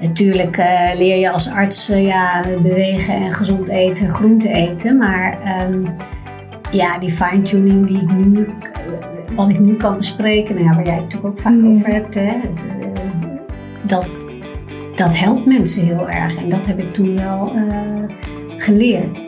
Natuurlijk uh, leer je als arts uh, ja, bewegen en gezond eten, groente eten. Maar um, ja, die fine-tuning die ik nu, wat ik nu kan bespreken, nou ja, waar jij het natuurlijk ook vaak mm. over hebt, hè, dat, dat helpt mensen heel erg. En dat heb ik toen wel geleerd.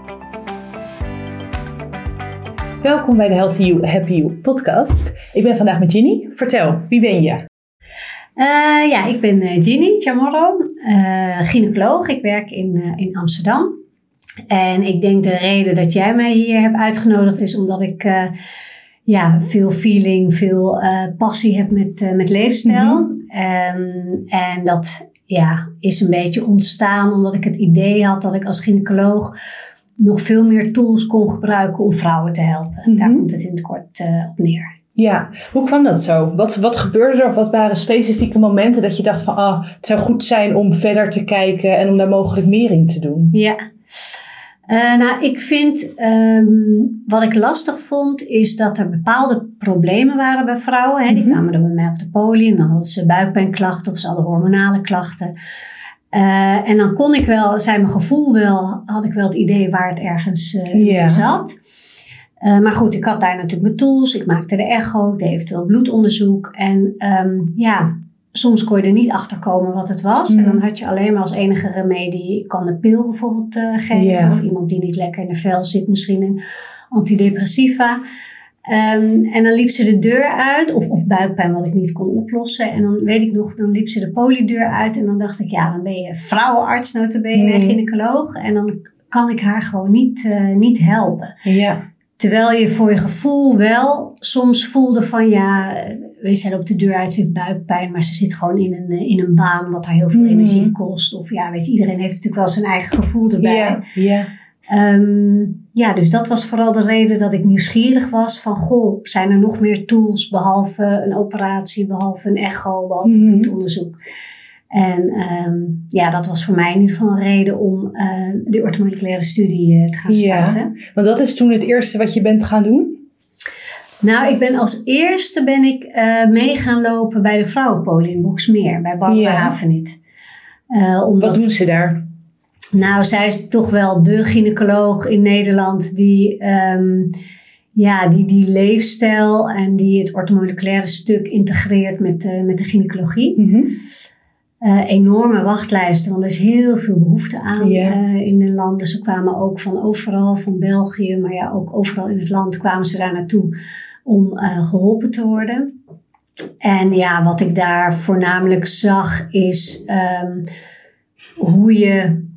Welkom bij de Healthy You, Happy You podcast. Ik ben vandaag met Ginny. Vertel, wie ben je? Uh, ja, ik ben uh, Ginny Chamorro, uh, gynaecoloog. Ik werk in, in Amsterdam. En ik denk de reden dat jij mij hier hebt uitgenodigd is omdat ik ja, veel feeling, veel passie heb met, met leefstijl. Mm en dat ja, is een beetje ontstaan omdat ik het idee had dat ik als gynaecoloog nog veel meer tools kon gebruiken om vrouwen te helpen. Daar mhm. komt het in het kort uh, op neer. Ja, hoe kwam dat zo? Wat, wat gebeurde er of wat waren specifieke momenten dat je dacht van ah, het zou goed zijn om verder te kijken en om daar mogelijk meer in te doen? Ja, uh, nou ik vind um, wat ik lastig vond is dat er bepaalde problemen waren bij vrouwen. Hè. Die mhm. kwamen dan bij mij op de poli en dan hadden ze buikpijnklachten of ze hadden hormonale klachten. Uh, en dan kon ik wel, zei mijn gevoel wel, had ik wel het idee waar het ergens uh, zat. Uh, maar goed, ik had daar natuurlijk mijn tools. Ik maakte de echo, ik deed eventueel bloedonderzoek. En um, ja, soms kon je er niet achter komen wat het was. En dan had je alleen maar als enige remedie, ik kan de pil bijvoorbeeld geven. Of iemand die niet lekker in de vel zit, misschien een antidepressiva. Um, en dan liep ze de deur uit, of, of buikpijn wat ik niet kon oplossen. En dan weet ik nog, dan liep ze de polydeur uit. En dan dacht ik, ja, dan ben je vrouwenarts notabene, mm. gynaecoloog. En dan kan ik haar gewoon niet, uh, niet helpen. Ja. Terwijl je voor je gevoel wel soms voelde van, ja, we zijn op de deur uit, ze heeft buikpijn. Maar ze zit gewoon in een, in een baan wat haar heel veel mm. energie kost. Of ja, weet je, iedereen heeft natuurlijk wel zijn eigen gevoel erbij. Ja, ja. Um, ja, dus dat was vooral de reden dat ik nieuwsgierig was van, goh, zijn er nog meer tools behalve een operatie, behalve een echo, behalve mm -hmm. onderzoek. En um, ja, dat was voor mij in ieder geval een reden om uh, de orthomoleculaire studie uh, te gaan starten. Ja, want dat is toen het eerste wat je bent gaan doen? Nou, ik ben als eerste ben ik uh, mee gaan lopen bij de vrouwenpolie in Boksmeer, bij Barbara ja. Havenit. omdat, wat doen ze daar? Nou, zij is toch wel de gynaecoloog in Nederland die, um, ja, die die leefstijl en die het orthomoleculaire stuk integreert met, uh, met de gynaecologie. Mm -hmm. uh, enorme wachtlijsten, want er is heel veel behoefte aan yeah. uh, in de landen. Ze kwamen ook van overal, van België, maar ja, ook overal in het land kwamen ze daar naartoe om geholpen te worden. En ja, wat ik daar voornamelijk zag is um, hoe je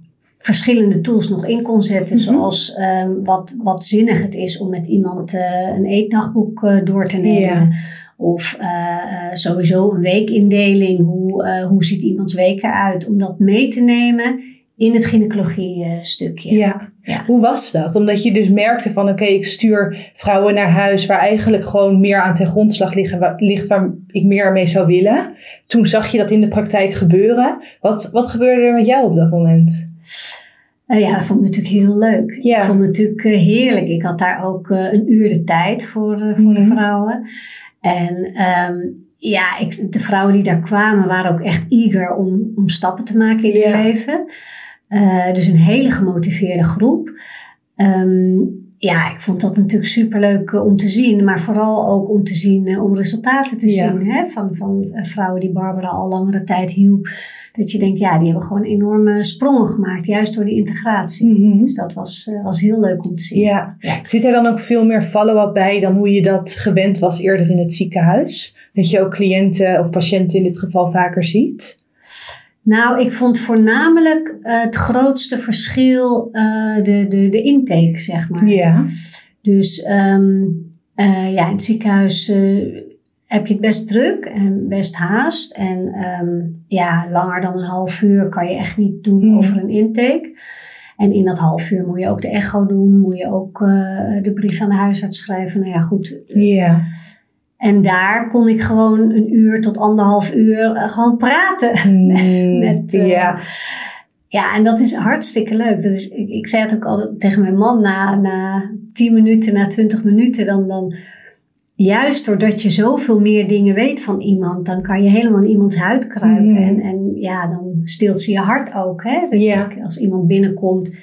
verschillende tools nog in kon zetten. Mhm. Zoals um, wat, wat zinnig het is om met iemand uh, een eetdagboek uh, door te nemen. Yeah. Of uh, sowieso een weekindeling. Hoe, hoe ziet iemands week eruit? Om dat mee te nemen in het gynaecologie stukje. Ja. ja. Hoe was dat? Omdat je dus merkte van oké, okay, ik stuur vrouwen naar huis waar eigenlijk gewoon meer aan ten grondslag liggen, waar, ligt waar ik meer mee zou willen. Toen zag je dat in de praktijk gebeuren. Wat, wat gebeurde er met jou op dat moment? Uh, ja, dat vond ik natuurlijk heel leuk. Ja. Ik vond het natuurlijk uh, heerlijk. Ik had daar ook uh, een uur de tijd voor, voor mm de mhm. vrouwen. En um, ja, ik, de vrouwen die daar kwamen waren ook echt eager om, om stappen te maken in hun leven. dus een hele gemotiveerde groep. Um, ja, ik vond dat natuurlijk superleuk om te zien. Maar vooral ook om te zien, om resultaten te ja. zien. Hè? Van, van vrouwen die Barbara al langere tijd hielp. Dat je denkt, ja, die hebben gewoon enorme sprongen gemaakt. Juist door die integratie. Mm -hmm. Dus dat was, was heel leuk om te zien. Ja. ja. Zit er dan ook veel meer follow-up bij dan hoe je dat gewend was eerder in het ziekenhuis? Dat je ook cliënten of patiënten in dit geval vaker ziet? Nou, ik vond voornamelijk uh, het grootste verschil uh, de, de, de intake, zeg maar. Ja. Dus um, uh, ja, in het ziekenhuis heb je het best druk en best haast. En um, ja, langer dan een half uur kan je echt niet doen mm. over een intake. En in dat half uur moet je ook de echo doen, moet je ook uh, de brief aan de huisarts schrijven. Nou ja, goed. Ja. En daar kon ik gewoon een uur tot anderhalf uur uh, gewoon praten. Mm, met, uh, ja. Ja, en dat is hartstikke leuk. Dat is, ik, ik zei het ook altijd tegen mijn man na, na 10 minuten, na 20 minuten. Dan, dan, juist doordat je zoveel meer dingen weet van iemand, dan kan je helemaal in iemands huid kruipen. En, en ja, dan stilt ze je hart ook. Hè? Dat ik- als iemand binnenkomt,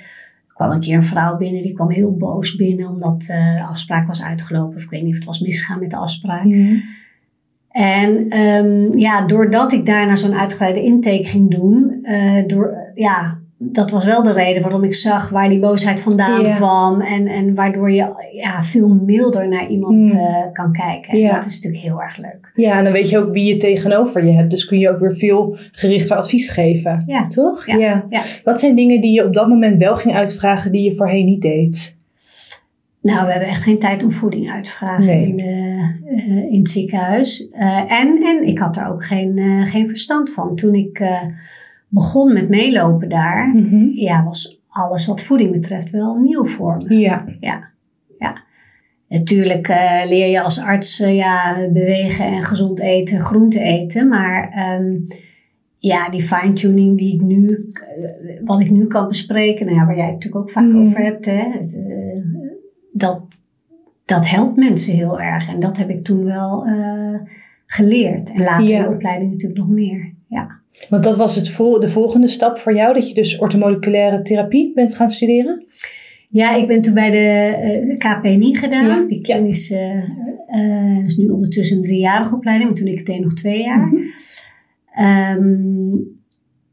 kwam een keer een vrouw binnen, die kwam heel boos binnen omdat eh, de afspraak was uitgelopen. Of ik weet niet of het was misgegaan met de afspraak. Mm. En ehm, ja, doordat ik daarna zo'n uitgebreide intake ging doen, eh, door, ja, dat was wel de reden waarom ik zag waar die boosheid vandaan kwam. En, en waardoor je ja, veel milder naar iemand Mm. eh, kan kijken. Dat is natuurlijk heel erg leuk. Ja, en dan weet je ook wie je tegenover je hebt. Dus kun je ook weer veel gerichter advies geven. Ja. Toch? Ja. Ja. Wat zijn dingen die je op dat moment wel ging uitvragen die je voorheen niet deed? Nou, we hebben echt geen tijd om voeding uit te vragen Nee. in, de, eh, in het ziekenhuis. Eh, en, en ik had er ook geen, eh, geen verstand van. Toen ik eh, begon met meelopen daar, ja, was alles wat voeding betreft wel nieuw voor me. Ja. Ja, ja. Natuurlijk eh, leer je als arts eh, ja, bewegen en gezond eten, groente eten. Maar ehm, ja, die fine-tuning die ik nu, eh, wat ik nu kan bespreken, nou ja, waar jij het natuurlijk ook vaak Mm. over hebt, hè, dat, dat helpt mensen heel erg. En dat heb ik toen wel geleerd. En later Ja. in de opleiding natuurlijk nog meer. Ja. Want dat was het vol- de volgende stap voor jou, dat je dus orthomoleculaire therapie bent gaan studeren? Ja, ik ben toen bij de, eh, de KPNI gedaan. Ja. Die klinische, dat is nu ondertussen een driejarige opleiding, maar toen ik het deed nog twee jaar. Mhm. Ehm,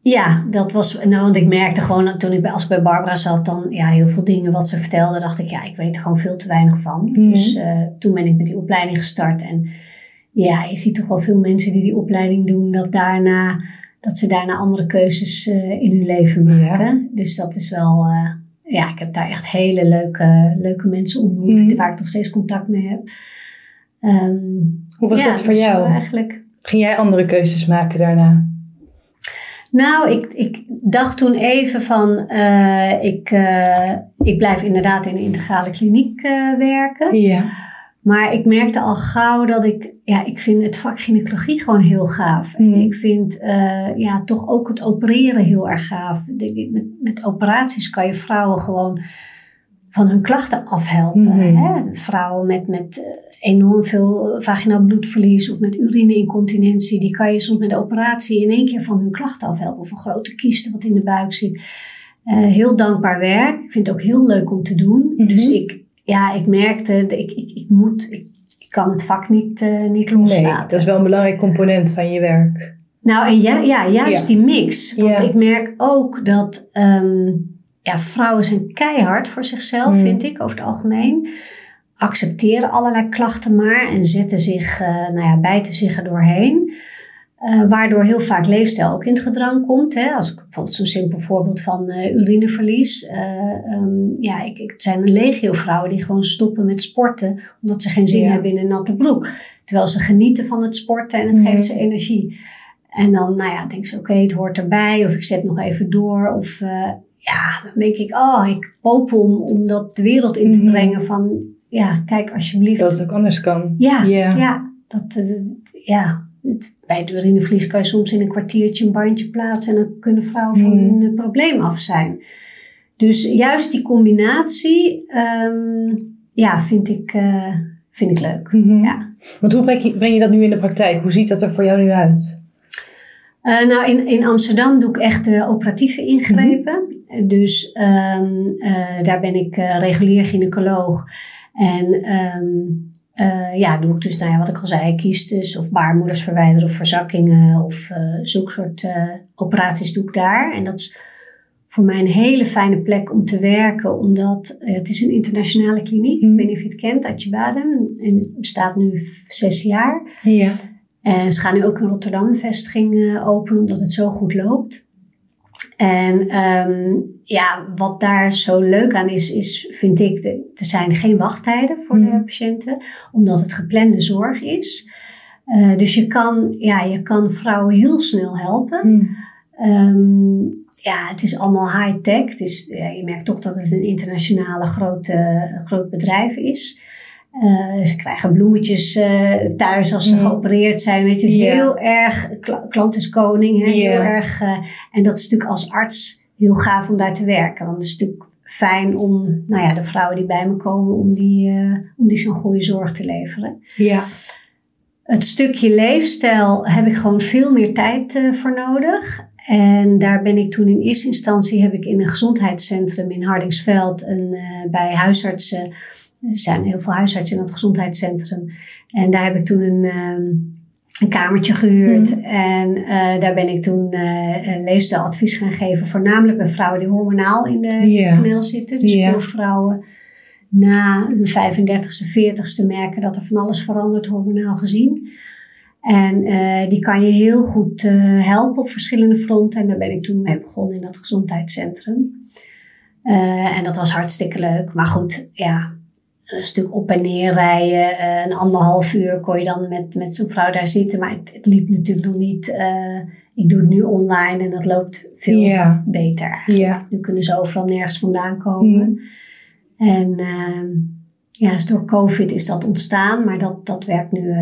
ja, dat was, nou, want ik merkte gewoon dat toen ik bij, als ik bij Barbara zat, dan ja, heel veel dingen wat ze vertelde, dacht ik, ja, ik weet er gewoon veel te weinig van. Mhm. Dus toen ben ik met die opleiding gestart. En ja, je ziet toch wel veel mensen die die opleiding doen, dat, daarna, dat ze daarna andere keuzes eh, in hun leven Ja. maken. Dus dat is wel, eh, ja, ik heb daar echt hele leuke, leuke mensen ontmoet, Mhm. waar ik nog steeds contact mee heb. Ehm, Hoe was ja, dat voor dus, jou? eigenlijk. Ging jij andere keuzes maken daarna? Nou, ik, ik dacht toen even van, eh, ik, ik blijf inderdaad in de integrale kliniek werken. Ja. Maar ik merkte al gauw dat ik, ja, ik vind het vak gynaecologie gewoon heel gaaf. En Mhm. ik vind eh, ja, toch ook het opereren heel erg gaaf. Met, met operaties kan je vrouwen gewoon van hun klachten afhelpen. Mhm. Hè? Vrouwen met, met eh, enorm veel vaginaal bloedverlies of met urine-incontinentie, die kan je soms met de operatie in één keer van hun klachten afhelpen. Of een grote kiste wat in de buik zit. Eh, heel dankbaar werk. Ik vind het ook heel leuk om te doen. Dus ik, ja, ik merkte, dat ik, ik, ik moet, ik, ik kan het vak niet, eh, niet Nee, loslaten. dat is wel een belangrijk component van je werk. Nou, en ja, ja juist Ja. die mix. Want Ja. ik merk ook dat ehm, ja, vrouwen zijn keihard voor zichzelf, Mm. vind ik, over het algemeen. Accepteren allerlei klachten maar en zetten zich, eh, nou ja, bijten zich er doorheen. Eh, waardoor heel vaak leefstijl ook in het gedrang komt. Hè? Als ik bijvoorbeeld zo'n simpel voorbeeld van eh, urineverlies. Eh, ehm, ja, ik, ik, het zijn een legio vrouwen die gewoon stoppen met sporten. Omdat ze geen zin Ja. hebben in een natte broek. Terwijl ze genieten van het sporten en het Mhm. geeft ze energie. En dan, nou ja, denken ze, oké, het hoort erbij. Of ik zet nog even door. Of ja, dan denk ik, oh, ik hoop om, om dat de wereld in te Mhm. brengen. Van, ja, kijk alsjeblieft. Dat het ook anders kan. Ja, Ja. dat- ja. Het- bij het urineverlies kan je soms in een kwartiertje een bandje plaatsen en dan kunnen vrouwen van Hmm. hun eh, probleem af zijn. Dus juist die combinatie, ehm, ja, vind ik, eh, vind ik leuk. Mhm. Ja. Want hoe breng je, breng je dat nu in de praktijk? Hoe ziet dat er voor jou nu uit? Eh, nou, in, in Amsterdam doe ik echt de operatieve ingrepen. Dus ehm, eh, daar ben ik regulier gynaecoloog. En ehm, eh, ja, doe ik dus, nou ja, wat ik al zei, kiestes of baarmoeders verwijderen of verzakkingen of eh zulke soort eh, operaties doe ik daar. En dat is voor mij een hele fijne plek om te werken, omdat het is een internationale kliniek. Mhm. Ik weet niet of je het kent, Atjebaden. En het bestaat nu zes jaar. Ja. En ze gaan nu ook een vestiging eh, openen, omdat het zo goed loopt. En ehm, ja, wat daar zo leuk aan is, is vind ik, er zijn geen wachttijden voor de Mhm. patiënten, omdat het geplande zorg is. Eh, dus je kan, ja, je kan vrouwen heel snel helpen. Hm. Ehm, ja, het is allemaal high-tech. Dus ja, je merkt toch dat het een internationale grote, groot bedrijf is. Uh, ze krijgen bloemetjes uh, thuis als ze mm. geopereerd zijn. Weet je, het is yeah. heel erg, klant is koning. Hè, yeah. heel erg, uh, en dat is natuurlijk als arts heel gaaf om daar te werken. Want het is natuurlijk fijn om nou ja, de vrouwen die bij me komen, om die, om die zo'n goede zorg te leveren. Ja. Het stukje leefstijl heb ik gewoon veel meer tijd voor nodig. En daar ben ik toen in eerste instantie heb ik in een gezondheidscentrum in Hardingsveld en bij huisartsen er zijn heel veel huisartsen in het gezondheidscentrum. En daar heb ik toen een, ehm, een kamertje gehuurd. Mm. En uh, daar ben ik toen uh, leefstijladvies gaan geven. Voornamelijk bij vrouwen die hormonaal in de yeah. knel zitten. Dus yeah. veel vrouwen na hun 35ste, 40ste merken dat er van alles verandert hormonaal gezien. En uh, die kan je heel goed helpen op verschillende fronten. En daar ben ik toen mee begonnen in dat gezondheidscentrum. en dat was hartstikke leuk. Maar goed, ja, een stuk op en neer rijden. Uh, een anderhalf uur kon je dan met, met zo'n vrouw daar zitten. Maar het, het liep natuurlijk nog niet. Uh, ik doe het nu online en dat loopt veel yeah. beter. Yeah. Nu kunnen ze overal nergens vandaan komen. Mm. En uh, ja, dus door COVID is dat ontstaan, maar dat, dat werkt, nu,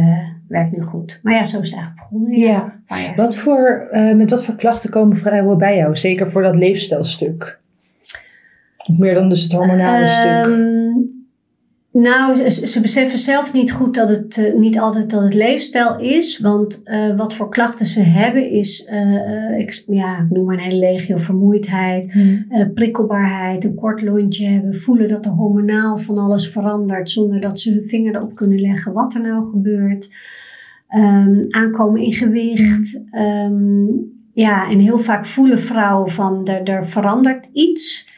werkt nu goed. Maar ja, zo is het eigenlijk begonnen. Ja. ja. Wat voor, met wat voor klachten komen vrouwen bij jou? Zeker voor dat leefstijlstuk? Meer dan dus het hormonale stuk? Ehm, nou, ze, ze, beseffen zelf niet goed dat het uh, niet altijd dat het leefstijl is. Want uh, wat voor klachten ze hebben is, uh, ik, ja, ik noem maar een hele legio vermoeidheid, hmm. prikkelbaarheid, een kort lontje hebben, voelen dat er hormonaal van alles verandert zonder dat ze hun vinger erop kunnen leggen wat er nou gebeurt. Um, aankomen in gewicht. Um, ja, en heel vaak voelen vrouwen van er, er verandert iets,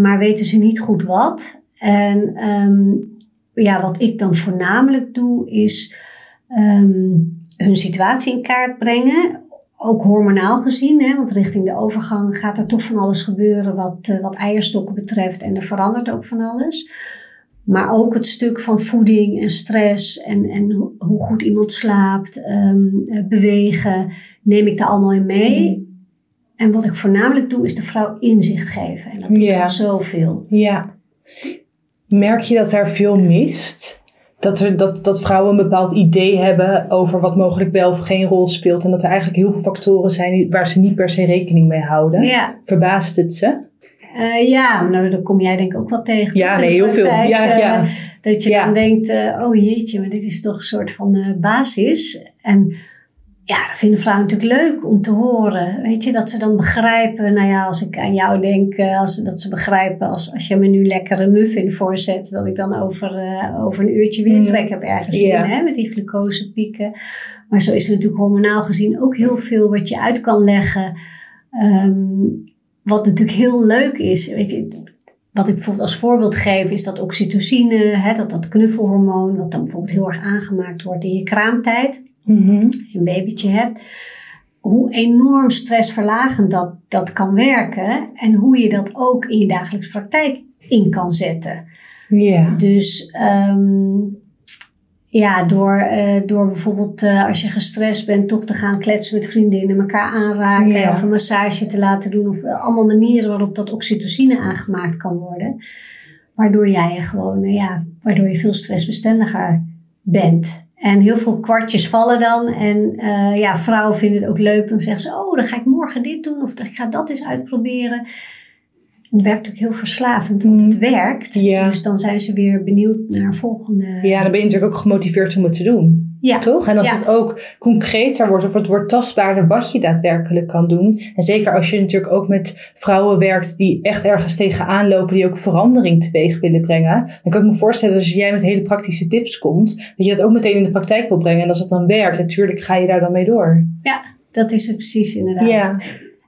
maar weten ze niet goed wat. En um, ja, wat ik dan voornamelijk doe, is um, hun situatie in kaart brengen. Ook hormonaal gezien, hè, want richting de overgang gaat er toch van alles gebeuren wat, uh, wat eierstokken betreft. En er verandert ook van alles. Maar ook het stuk van voeding en stress en, en hoe goed iemand slaapt, um, bewegen, neem ik daar allemaal in mee. Mm. En wat ik voornamelijk doe, is de vrouw inzicht geven. En dat doet yeah. zoveel. Ja. Merk je dat daar veel mist? Dat, er, dat, dat vrouwen een bepaald idee hebben over wat mogelijk wel of geen rol speelt. En dat er eigenlijk heel veel factoren zijn waar ze niet per se rekening mee houden. Ja. Verbaast het ze? Uh, ja, nou, dan kom jij denk ik ook wel tegen. Ja, nee, heel veel. Ja, ja. Uh, dat je ja. dan denkt, uh, oh jeetje, maar dit is toch een soort van basis. En ja, dat vinden vrouwen natuurlijk leuk om te horen. Weet je, dat ze dan begrijpen. Nou ja, als ik aan jou denk, eh, als, dat ze begrijpen als, als je me nu lekker een muffin voorzet, wil ik dan over, uh, over een uurtje weer mm. trek heb ergens yeah. in, hè, met die glucosepieken. Maar zo is er natuurlijk hormonaal gezien ook heel veel wat je uit kan leggen. Um, wat natuurlijk heel leuk is. Weet je, wat ik bijvoorbeeld als voorbeeld geef, is dat oxytocine, hè, dat, dat knuffelhormoon, wat dan bijvoorbeeld heel erg aangemaakt wordt in je kraamtijd mm een babytje hebt, hoe enorm stressverlagend dat, dat kan werken en hoe je dat ook in je dagelijkse praktijk in kan zetten. Ja. Dus um, ja, door, uh, door bijvoorbeeld uh, als je gestrest bent, toch te gaan kletsen met vriendinnen, elkaar aanraken of een massage te laten doen. Of uh, allemaal manieren waarop dat oxytocine aangemaakt kan worden. Waardoor jij gewoon, ja, waardoor je veel stressbestendiger bent. En heel veel kwartjes vallen dan. En uh, ja, vrouwen vinden het ook leuk. Dan zeggen ze, oh, dan ga ik morgen dit doen. Of ik ga dat eens uitproberen. Het werkt ook heel verslavend, want het mm. werkt. Ja. Dus dan zijn ze weer benieuwd naar volgende. Ja, dan ben je natuurlijk ook gemotiveerd om het te doen. Ja. Toch? En als ja. het ook concreter wordt, of het wordt tastbaarder wat je daadwerkelijk kan doen. En zeker als je natuurlijk ook met vrouwen werkt die echt ergens tegenaan lopen, die ook verandering teweeg willen brengen. Dan kan ik me voorstellen dat als jij met hele praktische tips komt, dat je dat ook meteen in de praktijk wil brengen. En als het dan werkt, natuurlijk ga je daar dan mee door. Ja, dat is het precies inderdaad. Ja.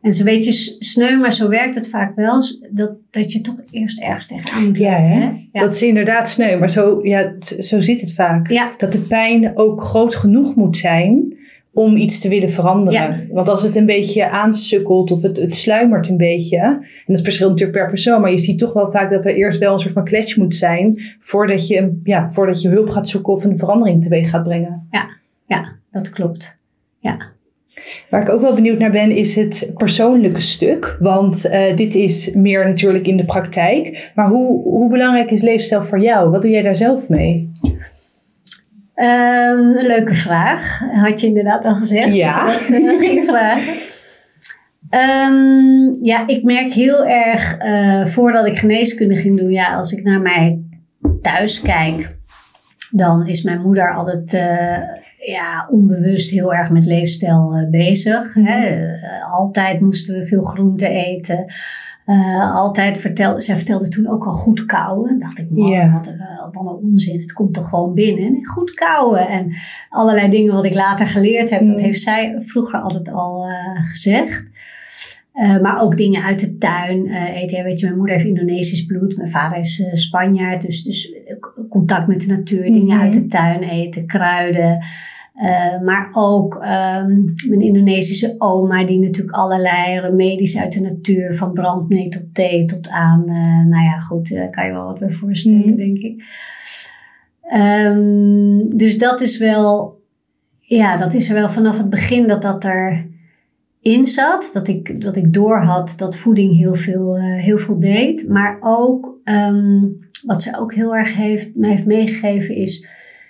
En zo'n beetje sneu, maar zo werkt het vaak wel. Dat, dat je toch eerst ergens tegenaan moet ja, hè? Ja. Dat is inderdaad sneu, maar zo, ja, zo zit het vaak. Ja. Dat de pijn ook groot genoeg moet zijn om iets te willen veranderen. Ja. Want als het een beetje aansukkelt of het, het sluimert een beetje. En dat verschilt natuurlijk per persoon. Maar je ziet toch wel vaak dat er eerst wel een soort van klets moet zijn. Voordat je, ja, voordat je hulp gaat zoeken of een verandering teweeg gaat brengen. Ja, ja dat klopt. Ja. Waar ik ook wel benieuwd naar ben, is het persoonlijke stuk. Want uh, dit is meer natuurlijk in de praktijk. Maar hoe, hoe belangrijk is leefstijl voor jou? Wat doe jij daar zelf mee? Um, een leuke vraag. Had je inderdaad al gezegd. Ja. Dat geen vraag. Um, ja, ik merk heel erg uh, voordat ik geneeskunde ging doen. Ja, als ik naar mij thuis kijk, dan is mijn moeder altijd uh, ja, onbewust heel erg met leefstijl uh, bezig. Mm hè? Uh, altijd moesten we veel groente eten. altijd vertelde, zij vertelde toen ook al goed kouwen. dacht ik, man, yeah. wat, wat een onzin. Het komt toch gewoon binnen. Goed kouwen. En allerlei dingen wat ik later geleerd heb, mm. dat heeft zij vroeger altijd al gezegd. Uh, maar ook dingen uit de tuin eten. Ja, weet je, mijn moeder heeft Indonesisch bloed. Mijn vader is Spanjaard. Dus, dus contact met de natuur. Mm -hmm. Dingen uit de tuin eten. Kruiden. maar ook um, mijn Indonesische oma. Die natuurlijk allerlei remedies uit de natuur. Van brandnee tot thee tot aan. nou ja, goed. Daar kan je wel wat bij voorstellen, mm -hmm. denk ik. Um, dus dat is wel... Ja, dat is er wel vanaf het begin dat dat er in zat. Dat ik, dat ik door had dat voeding heel veel, heel veel deed. Maar ook um, wat ze ook heel erg heeft, mij heeft meegegeven is...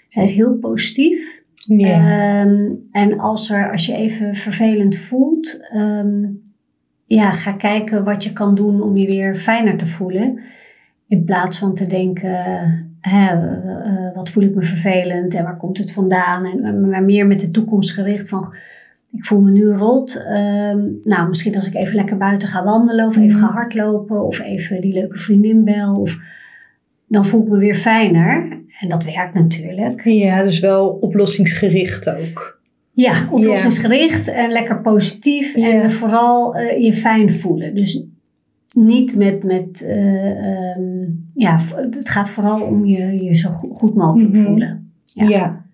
Zij is heel positief. Ja. Um, en als, er, als je even vervelend voelt... Um, ja, ga kijken wat je kan doen om je weer fijner te voelen. In plaats van te denken... Hè, uh, wat voel ik me vervelend en waar komt het vandaan? En, maar meer met de toekomst gericht van ik voel me nu rot. Um, nou, misschien als ik even lekker buiten ga wandelen of even ga hardlopen of even die leuke vriendin bel. Of, dan voel ik me weer fijner. En dat werkt natuurlijk. Ja, dus wel oplossingsgericht ook. Ja, oplossingsgericht en lekker positief. Ja. En vooral uh, je fijn voelen. Dus niet met, met uh, um, ja, het gaat vooral om je, je zo goed mogelijk mm -hmm. voelen. Ja. ja.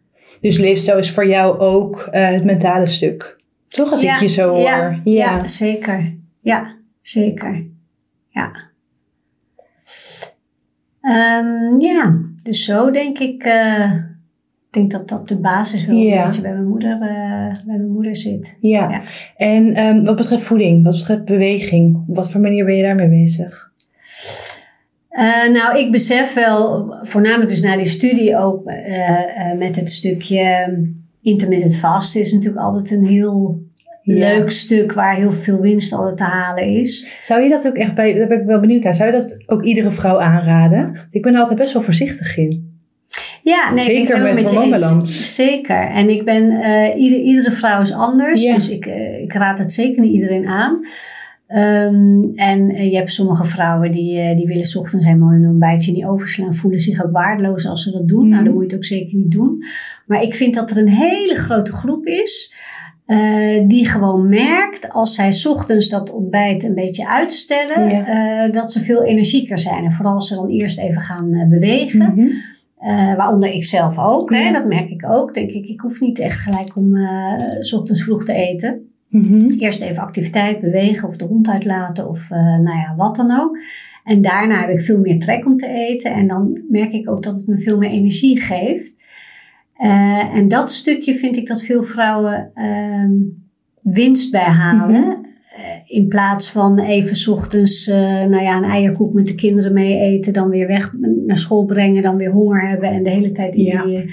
Dus leefstijl is voor jou ook uh, het mentale stuk. Toch als ja, ik je zo hoor. Ja, zeker. Ja, zeker. Ja. Um, ja, dus zo denk ik. Uh, ik denk dat dat de basis wel een beetje bij mijn moeder, uh, bij mijn moeder zit. Ja. En um, wat betreft voeding, wat betreft beweging, op wat voor manier ben je daarmee bezig? Uh, nou, ik besef wel, voornamelijk dus na die studie ook, met het stukje intermittent fast is natuurlijk altijd een heel ja. leuk stuk waar heel veel winst altijd te halen is. Zou je dat ook echt bij, daar ben ik wel benieuwd naar, zou je dat ook iedere vrouw aanraden? Ik ben er altijd best wel voorzichtig in. Ja, nee, Zeker met hormoonbalans. Zeker. En ik ben, ieder, iedere vrouw is anders, ja. dus ik, ik raad het zeker niet iedereen aan. Um, en uh, je hebt sommige vrouwen die, uh, die willen ochtends helemaal hun ontbijtje niet overslaan. Voelen zich ook waardeloos als ze dat doen. Mm. Nou, dan moet je het ook zeker niet doen. Maar ik vind dat er een hele grote groep is. Uh, die gewoon merkt als zij s ochtends dat ontbijt een beetje uitstellen. Ja. dat ze veel energieker zijn. En vooral als ze dan eerst even gaan bewegen. Mm -hmm. waaronder ik zelf ook. Ja. Hè, dat merk ik ook. Denk ik, ik hoef niet echt gelijk om s ochtends vroeg te eten. Mm-hmm. Eerst even activiteit, bewegen of de hond uitlaten of nou ja, wat dan ook. En daarna heb ik veel meer trek om te eten. En dan merk ik ook dat het me veel meer energie geeft. Uh, en dat stukje vind ik dat veel vrouwen uh, winst bij halen. Mm-hmm. Uh, in plaats van even s ochtends nou ja, een eierkoek met de kinderen mee eten. Dan weer weg naar school brengen. Dan weer honger hebben. En de hele tijd in ja. die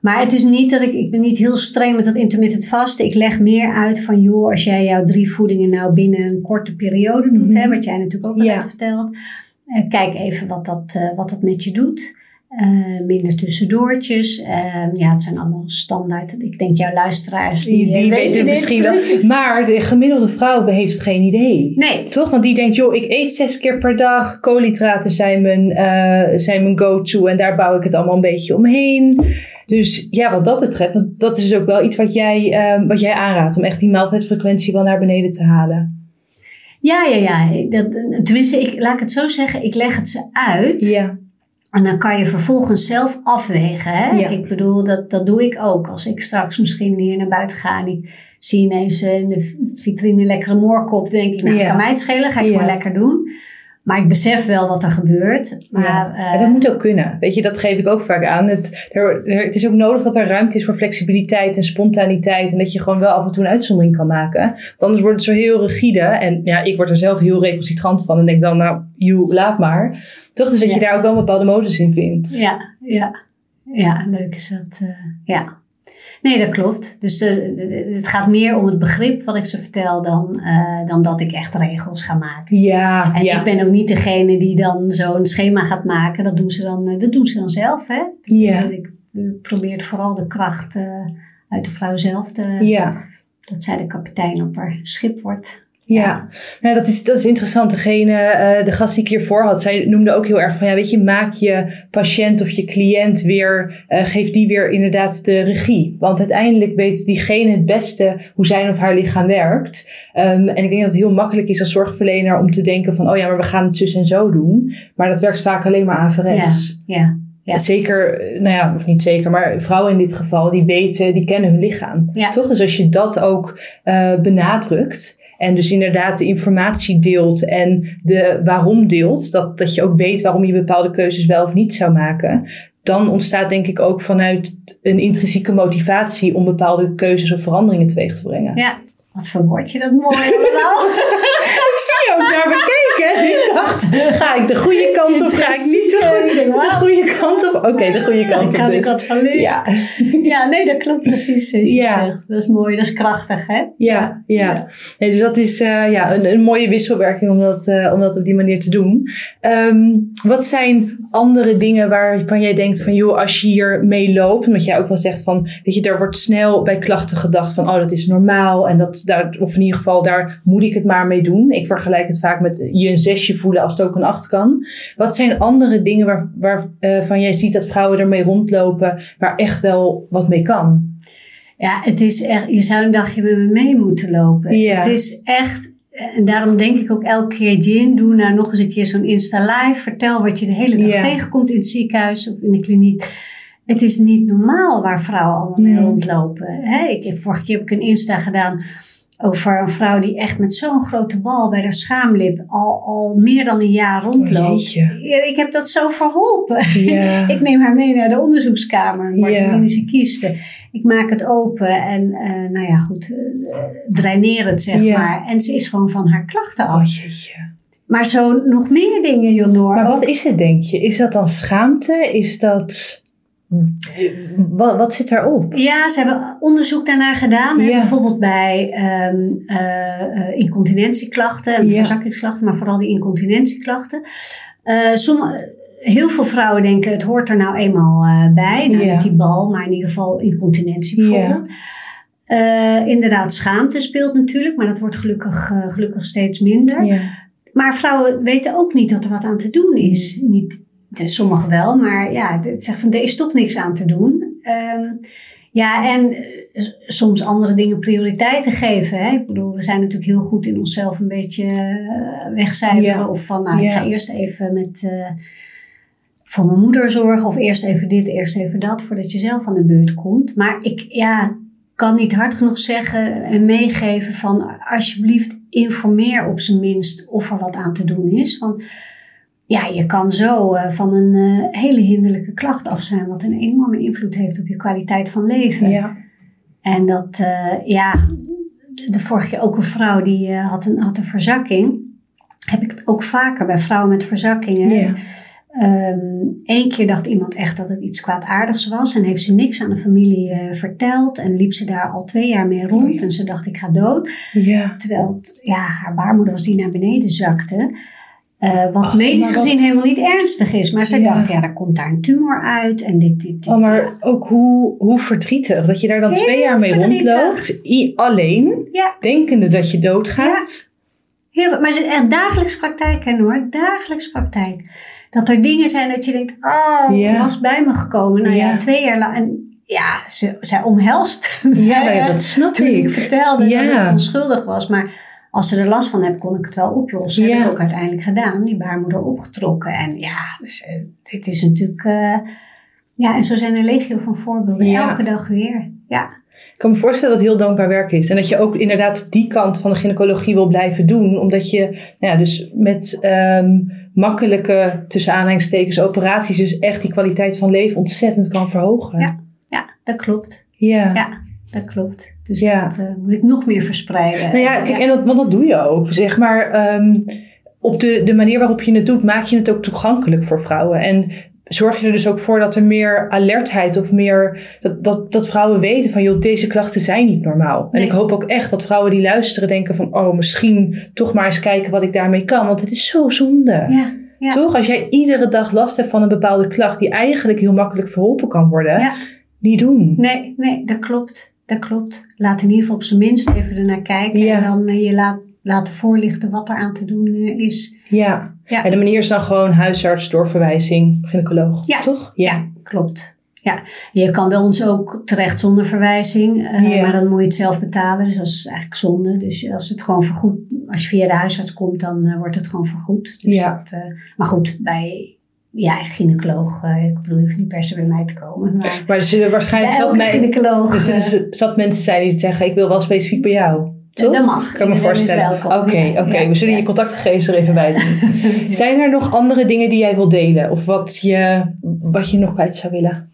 maar het is niet dat ik, ik ben niet heel streng met dat intermittent vasten. Ik leg meer uit van, joh, als jij jouw drie voedingen nou binnen een korte periode doet, hè, wat jij natuurlijk ook al ja. vertelt. Uh, kijk even wat dat, wat dat met je doet. Uh, minder tussendoortjes. ja, het zijn allemaal standaard. Ik denk jouw luisteraars. Die, die, die weten misschien wel. Maar de gemiddelde vrouw heeft geen idee. Nee. Toch? Want die denkt, joh, ik eet zes keer per dag. Koolhydraten zijn mijn, zijn mijn go-to. En daar bouw ik het allemaal een beetje omheen. Dus ja, wat dat betreft, want dat is dus ook wel iets wat jij, um, wat jij aanraadt. Om echt die maaltijdfrequentie wel naar beneden te halen. Ja, ja, ja. Dat, tenminste, ik, laat ik het zo zeggen. Ik leg het ze uit. Ja. En dan kan je vervolgens zelf afwegen. Hè? Ja. Ik bedoel, dat, dat doe ik ook. Als ik straks misschien hier naar buiten ga en ik zie ineens in de vitrine lekkere moorkop. denk ik, nou, Ja. kan mij het schelen. Ga ik maar lekker doen. Maar ik besef wel wat er gebeurt. Maar, ja. eh, dat moet ook kunnen. Weet je, dat geef ik ook vaak aan. Het, er, er, het is ook nodig dat er ruimte is voor flexibiliteit en spontaniteit. En dat je gewoon wel af en toe een uitzondering kan maken. Want anders wordt het zo heel rigide. En ja, ik word er zelf heel recalcitrant van. En denk dan, nou, you, laat maar. Toch dus dat je daar ook wel een bepaalde modus in vindt. Ja, ja. Ja, leuk is dat. Uh, ja. Nee, dat klopt. Dus de, de, de, het gaat meer om het begrip wat ik ze vertel dan, uh, dan dat ik echt regels ga maken. Ja, en ja. ik ben ook niet degene die dan zo'n schema gaat maken. Dat doen ze dan, uh, dat doen ze dan zelf. Hè? Ja. Ik, ik probeer vooral de kracht uh, uit de vrouw zelf te... Ja. Dat zij de kapitein op haar schip wordt. Ja, nou, dat, is, dat is interessant. Degene, uh, de gast die ik hiervoor had, zij noemde ook heel erg van, ja, weet je, maak je patiënt of je cliënt weer, uh, geef die weer inderdaad de regie. Want uiteindelijk weet diegene het beste hoe zijn of haar lichaam werkt. Um, en ik denk dat het heel makkelijk is als zorgverlener om te denken van, oh ja, maar we gaan het zus en zo doen. Maar dat werkt vaak alleen maar averechts. Ja, ja. Ja. Zeker, nou ja, of niet zeker, maar vrouwen in dit geval, die weten, die kennen hun lichaam. Ja. Toch? Dus als je dat ook uh, benadrukt, en dus inderdaad de informatie deelt en de waarom deelt. Dat, dat je ook weet waarom je bepaalde keuzes wel of niet zou maken. Dan ontstaat denk ik ook vanuit een intrinsieke motivatie om bepaalde keuzes of veranderingen teweeg te brengen. Ja, wat verwoord je dat mooi allemaal. ik zie ook naar bekeken. Ik dacht, ga ik de goede kant of ga ik niet de, de goede kant op? Oké, okay, de goede kant op. Ik ga dus. de kant van leren. Ja. ja, nee, dat klopt precies zoals je het zegt. Dat is mooi, dat is krachtig, hè? Ja, ja. ja. Nee, dus dat is uh, ja, een, een, mooie wisselwerking om dat, uh, om dat op die manier te doen. Um, wat zijn andere dingen waarvan jij denkt van, joh, als je hier mee loopt, omdat jij ook wel zegt van, weet je, daar wordt snel bij klachten gedacht van, oh, dat is normaal en dat, daar, of in ieder geval, daar moet ik het maar mee doen. Ik vergelijk het vaak met je een zesje voelen als het ook een acht kan. Wat zijn andere dingen waar, waarvan uh, jij ziet dat vrouwen ermee rondlopen, waar echt wel wat mee kan? Ja, het is echt, je zou een dagje met me mee moeten lopen. Ja. Het is echt, en daarom denk ik ook elke keer, Jin, doe nou nog eens een keer zo'n Insta live. Vertel wat je de hele dag Ja. tegenkomt in het ziekenhuis of in de kliniek. Het is niet normaal waar vrouwen allemaal mee Nee. rondlopen. Ik heb, vorige keer heb ik een Insta gedaan over een vrouw die echt met zo'n grote bal bij haar schaamlip al, al meer dan een jaar rondloopt. Ja, ik heb dat zo verholpen. Ja. Ik neem haar mee naar de onderzoekskamer, Ja. Martelinische kiesten. Ik maak het open en, eh, nou ja, goed, eh, draineer het zeg Ja. maar. En ze is gewoon van haar klachten Oh af. jeetje. Maar zo nog meer dingen, Jonor. Maar wat is het, denk je? Is dat dan schaamte? Is dat. Wat, wat zit daarop? Ja, ze hebben onderzoek daarnaar gedaan. Ja. Bijvoorbeeld bij ehm, eh, eh, incontinentieklachten en Ja. verzakkingsklachten, maar vooral die incontinentieklachten. Eh, sommige, heel veel vrouwen denken het hoort er nou eenmaal eh, bij. Nou, Ja. die bal, maar in ieder geval incontinentie bijvoorbeeld. Eh, inderdaad, schaamte speelt natuurlijk, maar dat wordt gelukkig, eh, gelukkig steeds minder. Maar vrouwen weten ook niet dat er wat aan te doen is. Niet, sommigen wel, maar ja, het zegt van er is toch niks aan te doen. Ehm, ja, en eh, soms andere dingen prioriteiten geven. Hè? Ik bedoel, we zijn natuurlijk heel goed in onszelf een beetje eh, wegcijferen. Ja. Of van, nou, ik ga eerst even met, eh, voor mijn moeder zorgen. Of eerst even dit, eerst even dat, voordat je zelf aan de beurt komt. Maar ik ja, kan niet hard genoeg zeggen en meegeven van alsjeblieft informeer op zijn minst of er wat aan te doen is. Want ja, je kan zo eh, van een eh, hele hinderlijke klacht af zijn, wat een enorme invloed heeft op je kwaliteit van leven. Ja. En dat, eh, ja, de vorige keer ook een vrouw die had, een, had een verzakking. Heb ik het ook vaker bij vrouwen met verzakkingen. Ja. Eén keer dacht iemand echt dat het iets kwaadaardigs was en heeft ze niks aan de familie verteld en liep ze daar al twee jaar mee rond en ze dacht ik ga dood. Ja. Terwijl het, ja, haar baarmoeder was die naar beneden zakte. Eh, wat medisch gezien helemaal niet ernstig is. Maar ze Ja. dacht, ja, daar komt daar een tumor uit. En dit, dit, dit. Oh, maar ook hoe, hoe verdrietig dat je daar dan Heel twee jaar mee verdrietig. rondloopt. I- alleen, Ja. denkende dat je doodgaat. Heel, maar het is echt dagelijks praktijk, hè, hoor. Dagelijks praktijk. Dat er dingen zijn dat je denkt, oh, was bij me gekomen. Nou ja, twee jaar lang. En ja, ze, zij omhelst Ja, dat snap toen ik ik. vertelde dat het onschuldig was. Maar als ze er last van hebben, kon ik het wel oplossen. Dat Ja. heb ik ook uiteindelijk gedaan. Die baarmoeder opgetrokken. En ja, dus, eh, dit is natuurlijk... eh, ja, en zo zijn er legio van voorbeelden. Ja. Elke dag weer. Ja. Ik kan me voorstellen dat het heel dankbaar werk is. En dat je ook inderdaad die kant van de gynaecologie wil blijven doen. Omdat je nou ja, dus met ehm, makkelijke, tussen aanhalingstekens, operaties dus echt die kwaliteit van leven ontzettend kan verhogen. Ja, ja dat klopt. Ja. Ja, dat klopt. Dus Ja. dat eh, moet ik nog meer verspreiden. Nou ja, kijk, en dat, want dat doe je ook. Zeg maar, ehm, op de, de manier waarop je het doet, maak je het ook toegankelijk voor vrouwen. En zorg je er dus ook voor dat er meer alertheid of meer, dat, dat, dat vrouwen weten van, joh, deze klachten zijn niet normaal. En Nee. ik hoop ook echt dat vrouwen die luisteren denken van, oh, misschien toch maar eens kijken wat ik daarmee kan. Want het is zo zonde. Ja, ja. Toch? Als jij iedere dag last hebt van een bepaalde klacht die eigenlijk heel makkelijk verholpen kan worden, Ja. niet doen. Nee, nee, dat klopt. Dat klopt. Laat in ieder geval op zijn minst even ernaar kijken. Ja. En dan eh, je laat, laten voorlichten wat er aan te doen eh, is. Ja. Ja. En de manier is dan gewoon huisarts, doorverwijzing, gynaecoloog. Ja. Toch? Ja, klopt. Ja, je kan bij ons ook terecht zonder verwijzing, eh, maar dan moet je het zelf betalen. Dus dat is eigenlijk zonde. Dus als het gewoon vergoed, als je via de huisarts komt, dan wordt het gewoon vergoed. Dus Ja. dat, maar goed, bij ja, gynaecoloog, eh, ik bedoel, je hoeft niet per se bij mij te komen. Maar Maar er zullen waarschijnlijk bij zat, mij, gynaecoloog, er eh, zat mensen zijn die zeggen, ik wil wel specifiek bij jou. Toch? dat mag. Kan ik me voorstellen. Oké, welkom. oké. Ja, we zullen ja. je contactgegevens er even bij doen. Zijn er nog andere dingen die jij wil delen? Of wat je, wat je nog kwijt zou willen?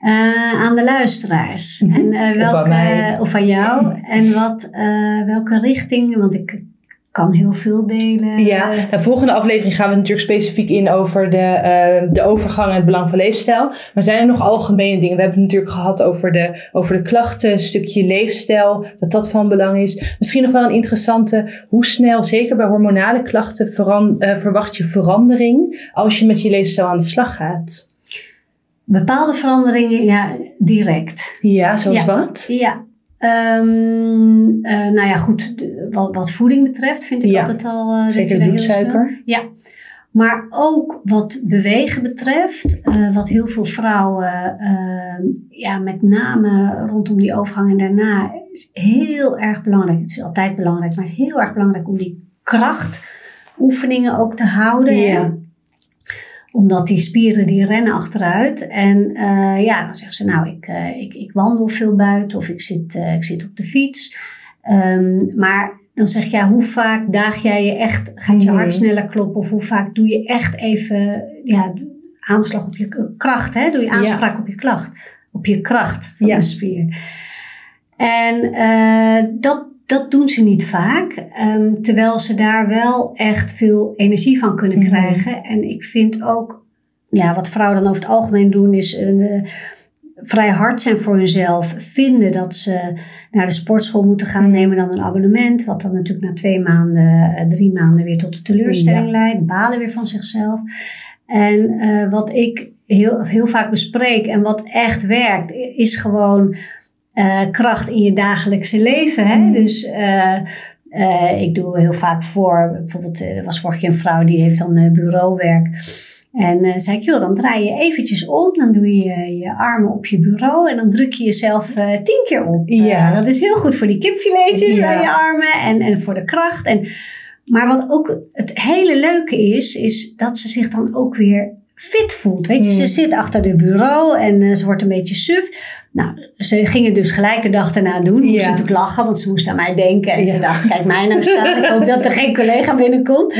Eh, aan de luisteraars. Mhm. En, eh, Of welke, aan mij. Of aan jou. en wat, eh, welke richting, want ik kan heel veel delen. Ja, de volgende aflevering gaan we natuurlijk specifiek in over de, eh, de overgang en het belang van leefstijl. Maar zijn er nog algemene dingen? We hebben het natuurlijk gehad over de, over de klachten, een stukje leefstijl, wat dat van belang is. Misschien nog wel een interessante, hoe snel, zeker bij hormonale klachten, veran- eh, verwacht je verandering als je met je leefstijl aan de slag gaat? Bepaalde veranderingen, ja, direct. Ja, zoals Ja. wat? Ja. Ehm, eh, nou ja, goed. de- wat, wat voeding betreft vind ik Ja. altijd al... dat Zeker bloedsuiker. Ja. Maar ook wat bewegen betreft, eh, wat heel veel vrouwen, eh, ja, met name rondom die overgang en daarna, is heel erg belangrijk. Het is altijd belangrijk, maar het is heel erg belangrijk om die krachtoefeningen ook te houden. Ja. Omdat die spieren die rennen achteruit. En eh, ja, dan zeggen ze nou, ik, eh, ik, ik wandel veel buiten of ik zit, eh, ik zit op de fiets. Ehm, maar dan zeg je, ja, hoe vaak daag jij je echt, gaat je Mhm. hart sneller kloppen? Of hoe vaak doe je echt even ja, aanslag op je kracht? Hè? Doe je aanspraak op je klacht, op je kracht van Ja. de spier. En dat, dat doen ze niet vaak, ehm, terwijl ze daar wel echt veel energie van kunnen Mhm. krijgen. En ik vind ook, ja, wat vrouwen dan over het algemeen doen, is eh, vrij hard zijn voor hunzelf. Vinden dat ze naar de sportschool moeten gaan, Mhm. nemen dan een abonnement. Wat dan natuurlijk na twee maanden, eh, drie maanden weer tot de teleurstelling Ja. leidt. Balen weer van zichzelf. En eh, wat ik heel, heel vaak bespreek en wat echt werkt, is gewoon eh, kracht in je dagelijkse leven. Hè? Mhm. Dus eh, eh, ik doe heel vaak voor, bijvoorbeeld, er was vorige keer een vrouw die heeft dan bureauwerk. En zei ik, joh, dan draai je eventjes om, dan doe je je armen op je bureau en dan druk je jezelf tien keer op. Ja. Dat is heel goed voor die kipfiletjes Ja. bij je armen en, en voor de kracht. En, maar wat ook het hele leuke is, is dat ze zich dan ook weer fit voelt. Weet je, ze zit achter de bureau en ze wordt een beetje suf. Nou, ze gingen dus gelijk de dag daarna doen. Moest Ja. natuurlijk lachen, want ze moest aan mij denken. En Ja. ze dacht, kijk mij nou staan. Ik hoop dat er geen collega binnenkomt.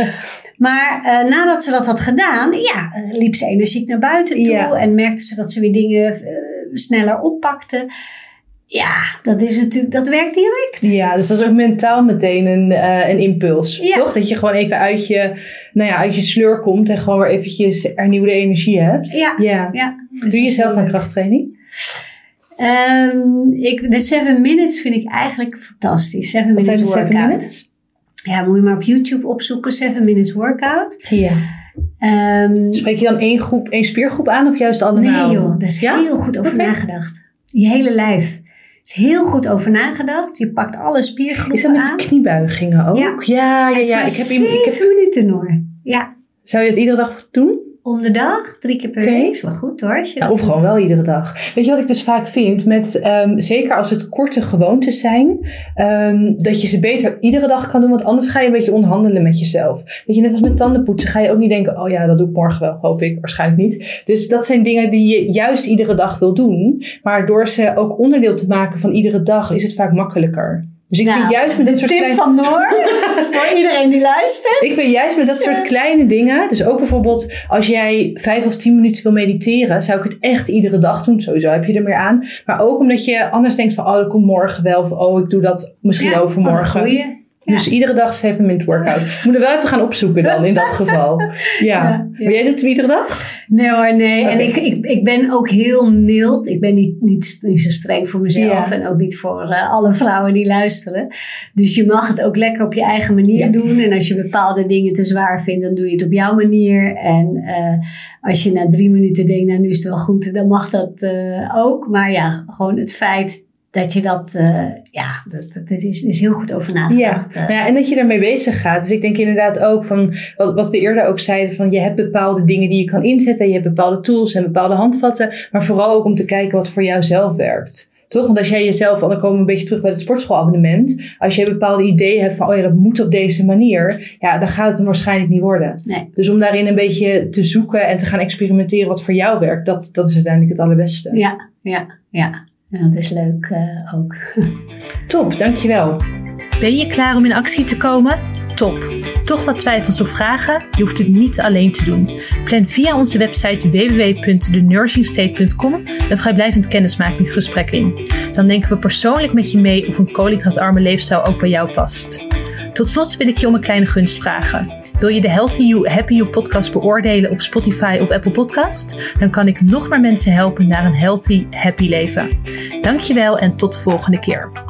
Maar eh, nadat ze dat had gedaan, ja, eh, liep ze energiek naar buiten toe. Ja. En merkte ze dat ze weer dingen eh, sneller oppakte. Ja, dat is natuurlijk, dat werkt direct. Ja, dus dat is ook mentaal meteen een, een impuls, Ja. toch? Dat je gewoon even uit je, nou ja, uit je sleur komt en gewoon weer eventjes hernieuwde energie hebt. Ja. ja. Ja, Doe je zelf aan krachttraining? Ehm, ik, de 7 minutes vind ik eigenlijk fantastisch. 7 Wat zijn minutes workout. minutes? Ja, moet je maar op YouTube opzoeken. 7 minutes workout. Ja. Ehm, Spreek je dan één, groep, één spiergroep aan of juist allemaal? nee joh, daar is Ja? heel goed over nagedacht. Je hele lijf. Er is heel goed over nagedacht. Je pakt alle spiergroepen Is dat met aan. kniebuigingen ook? Ja. ja, ja. Ik heb, iemand- ik heb, 7 minuten hoor. Ja, zou je het iedere dag doen? Om de dag, drie keer per week. Is wel goed hoor. Ja, of gewoon wel iedere dag. Weet je wat ik dus vaak vind? Met, ehm, zeker als het korte gewoontes zijn. ehm, dat je ze beter iedere dag kan doen. Want anders ga je een beetje onderhandelen met jezelf. Weet je, net als met tandenpoetsen ga je ook niet denken. Oh ja, dat doe ik morgen wel. Hoop ik. Waarschijnlijk niet. Dus dat zijn dingen die je juist iedere dag wil doen. Maar door ze ook onderdeel te maken van iedere dag is het vaak makkelijker. Dus ik Nou, vind juist met dit soort tip kleine... van Noor, voor iedereen die luistert. Ik vind juist met dat soort kleine dingen, dus ook bijvoorbeeld als jij vijf of tien minuten wil mediteren, zou ik het echt iedere dag doen. Sowieso heb je er meer aan. Maar ook omdat je anders denkt van, oh, dat komt morgen wel. Of oh, ik doe dat misschien Ja, overmorgen. Ja. Dus iedere dag 7 minute workout. Moet er wel even gaan opzoeken dan in dat geval. Ja. Ja, ja. Maar jij doet hem iedere dag? Nee hoor, nee. En ik, ik, ik ben ook heel mild. Ik ben niet, niet, niet zo streng voor mezelf en ook niet voor eh, alle vrouwen die luisteren. Dus je mag het ook lekker op je eigen manier doen. En als je bepaalde dingen te zwaar vindt, dan doe je het op jouw manier. En eh, als je na drie minuten denkt, nou nu is het wel goed, dan mag dat eh, ook. Maar ja, gewoon het feit dat je dat, eh, ja, dat, dat, is, is heel goed over Ja. nagedacht. eh. Nou ja, en dat je daarmee bezig gaat. Dus ik denk inderdaad ook van wat, wat we eerder ook zeiden: van je hebt bepaalde dingen die je kan inzetten. Je hebt bepaalde tools en bepaalde handvatten. Maar vooral ook om te kijken wat voor jou zelf werkt. Toch? Want als jij jezelf, dan komen we een beetje terug bij het sportschoolabonnement. Als jij bepaalde ideeën hebt van, oh ja, dat moet op deze manier. Ja, dan gaat het hem waarschijnlijk niet worden. Nee. Dus om daarin een beetje te zoeken en te gaan experimenteren wat voor jou werkt. Dat, dat is uiteindelijk het allerbeste. Ja, ja, ja. En dat is leuk eh, ook. Top, dankjewel. Ben je klaar om in actie te komen? Top! Toch wat twijfels of vragen? Je hoeft het niet alleen te doen. Plan via onze website www.thenursingstate.com een vrijblijvend kennismakingsgesprek in. Dan denken we persoonlijk met je mee of een koolhydraatarme leefstijl ook bij jou past. Tot slot wil ik je om een kleine gunst vragen. Wil je de Healthy You, Happy You podcast beoordelen op Spotify of Apple Podcast? Dan kan ik nog meer mensen helpen naar een healthy, happy leven. Dankjewel en tot de volgende keer.